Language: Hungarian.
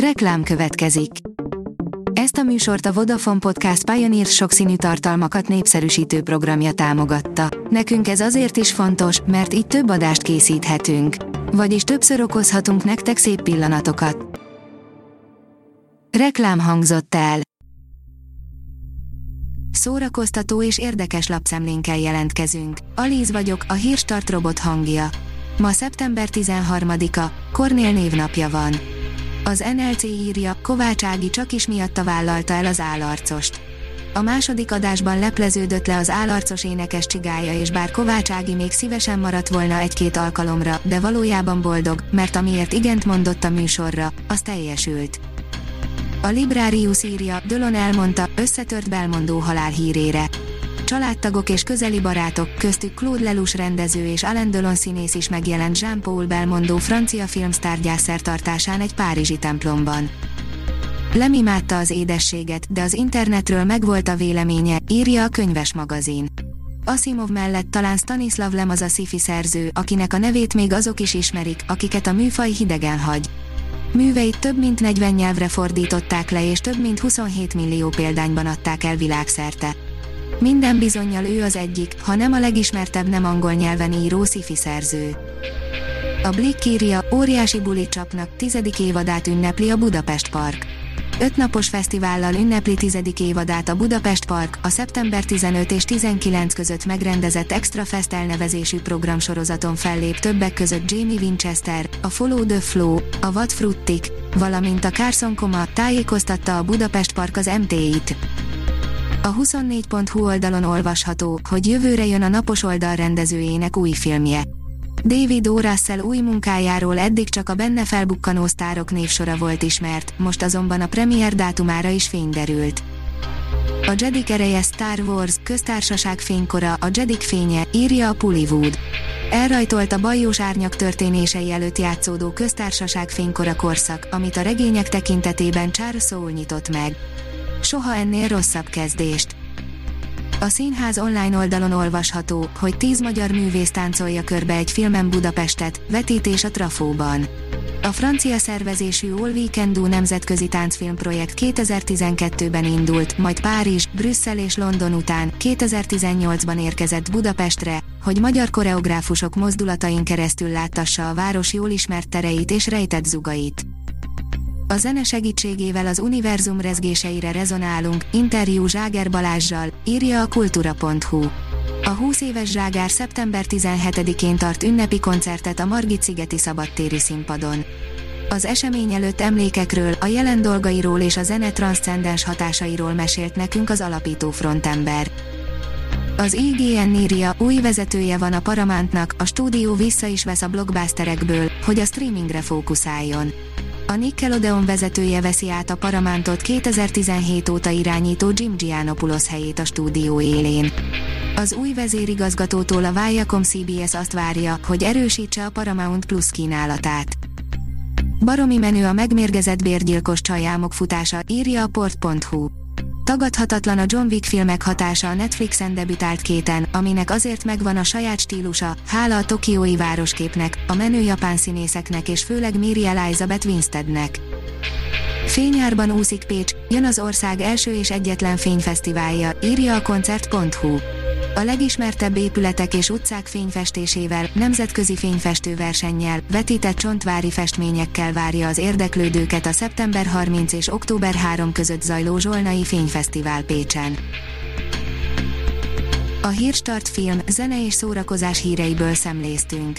Reklám következik. Ezt a műsort a Vodafone Podcast Pioneer sokszínű tartalmakat népszerűsítő programja támogatta. Nekünk ez azért is fontos, mert így több adást készíthetünk. Vagyis többször okozhatunk nektek szép pillanatokat. Reklám hangzott el. Szórakoztató és érdekes lapszemlénkkel jelentkezünk. Alíz vagyok, a hírstart robot hangja. Ma szeptember 13-a, Kornél névnapja van. Az NLC írja, Kovács Ági csak is miatta vállalta el az állarcost. A második adásban lepleződött le az állarcos énekes csigája és bár Kovács Ági még szívesen maradt volna egy-két alkalomra, de valójában boldog, mert amiért igent mondott a műsorra, az teljesült. A Librarius írja, Dölon elmondta, összetört Belmondó halál hírére Családtagok és közeli barátok, köztük Claude Lelouch rendező és Alain Delon színész is megjelent Jean-Paul Belmondo francia filmsztár gyászszertartásán egy párizsi templomban. Lemimálta az édességet, de az internetről megvolt a véleménye, írja a könyves magazin. Asimov mellett talán Stanislav Lem az a sci szerző, akinek a nevét még azok is ismerik, akiket a műfaj hidegen hagy. Műveit több mint 40 nyelvre fordították le és több mint 27 millió példányban adták el világszerte. Minden bizonyal ő az egyik, ha nem a legismertebb nem angol nyelven író sci szerző. A Blick írja, óriási bulit csapnak, tizedik évadát ünnepli a Budapest Park. Öt napos fesztivállal ünnepli tizedik évadát a Budapest Park, a szeptember 15 és 19 között megrendezett Extra Fest elnevezésű programsorozaton fellép többek között Jamie Winchester, a Follow the Flow, a What Fruttik, valamint a Carson Coma tájékoztatta a Budapest Park az MT-it. A 24.hu oldalon olvasható, hogy jövőre jön a napos oldal rendezőjének új filmje. David O. Russell új munkájáról eddig csak a benne felbukkanó sztárok névsora volt ismert, most azonban a premier dátumára is fény derült. A Jedik ereje Star Wars, köztársaság fénykora, a Jedik fénye, írja a Pullywood. Elrajtolt a bajós árnyak történései előtt játszódó köztársaság fénykora korszak, amit a regények tekintetében Charles Soule nyitott meg soha ennél rosszabb kezdést. A színház online oldalon olvasható, hogy tíz magyar művész táncolja körbe egy filmen Budapestet, vetítés a Trafóban. A francia szervezésű All Weekend Do nemzetközi táncfilmprojekt 2012-ben indult, majd Párizs, Brüsszel és London után 2018-ban érkezett Budapestre, hogy magyar koreográfusok mozdulatain keresztül láttassa a város jól ismert tereit és rejtett zugait. A zene segítségével az univerzum rezgéseire rezonálunk, interjú Zságer Balázsjal, írja a kultura.hu. A 20 éves Zságár szeptember 17-én tart ünnepi koncertet a Margit szigeti szabadtéri színpadon. Az esemény előtt emlékekről, a jelen dolgairól és a zene transzcendens hatásairól mesélt nekünk az alapító frontember. Az IGN írja, új vezetője van a Paramountnak, a stúdió vissza is vesz a blockbusterekből, hogy a streamingre fókuszáljon. A Nickelodeon vezetője veszi át a Paramountot 2017 óta irányító Jim Giannopoulos helyét a stúdió élén. Az új vezérigazgatótól a Viacom CBS azt várja, hogy erősítse a Paramount Plus kínálatát. Baromi menő a megmérgezett bérgyilkos csajámok futása, írja a port.hu. Tagadhatatlan a John Wick filmek hatása a Netflixen debütált kéten, aminek azért megvan a saját stílusa, hála a tokiói városképnek, a menő japán színészeknek és főleg Miri Elizabeth Winstednek. Fényárban úszik Pécs, jön az ország első és egyetlen fényfesztiválja, írja a koncert.hu a legismertebb épületek és utcák fényfestésével, nemzetközi fényfestőversennyel, vetített csontvári festményekkel várja az érdeklődőket a szeptember 30 és október 3 között zajló Zsolnai Fényfesztivál Pécsen. A Hírstart film, zene és szórakozás híreiből szemléztünk.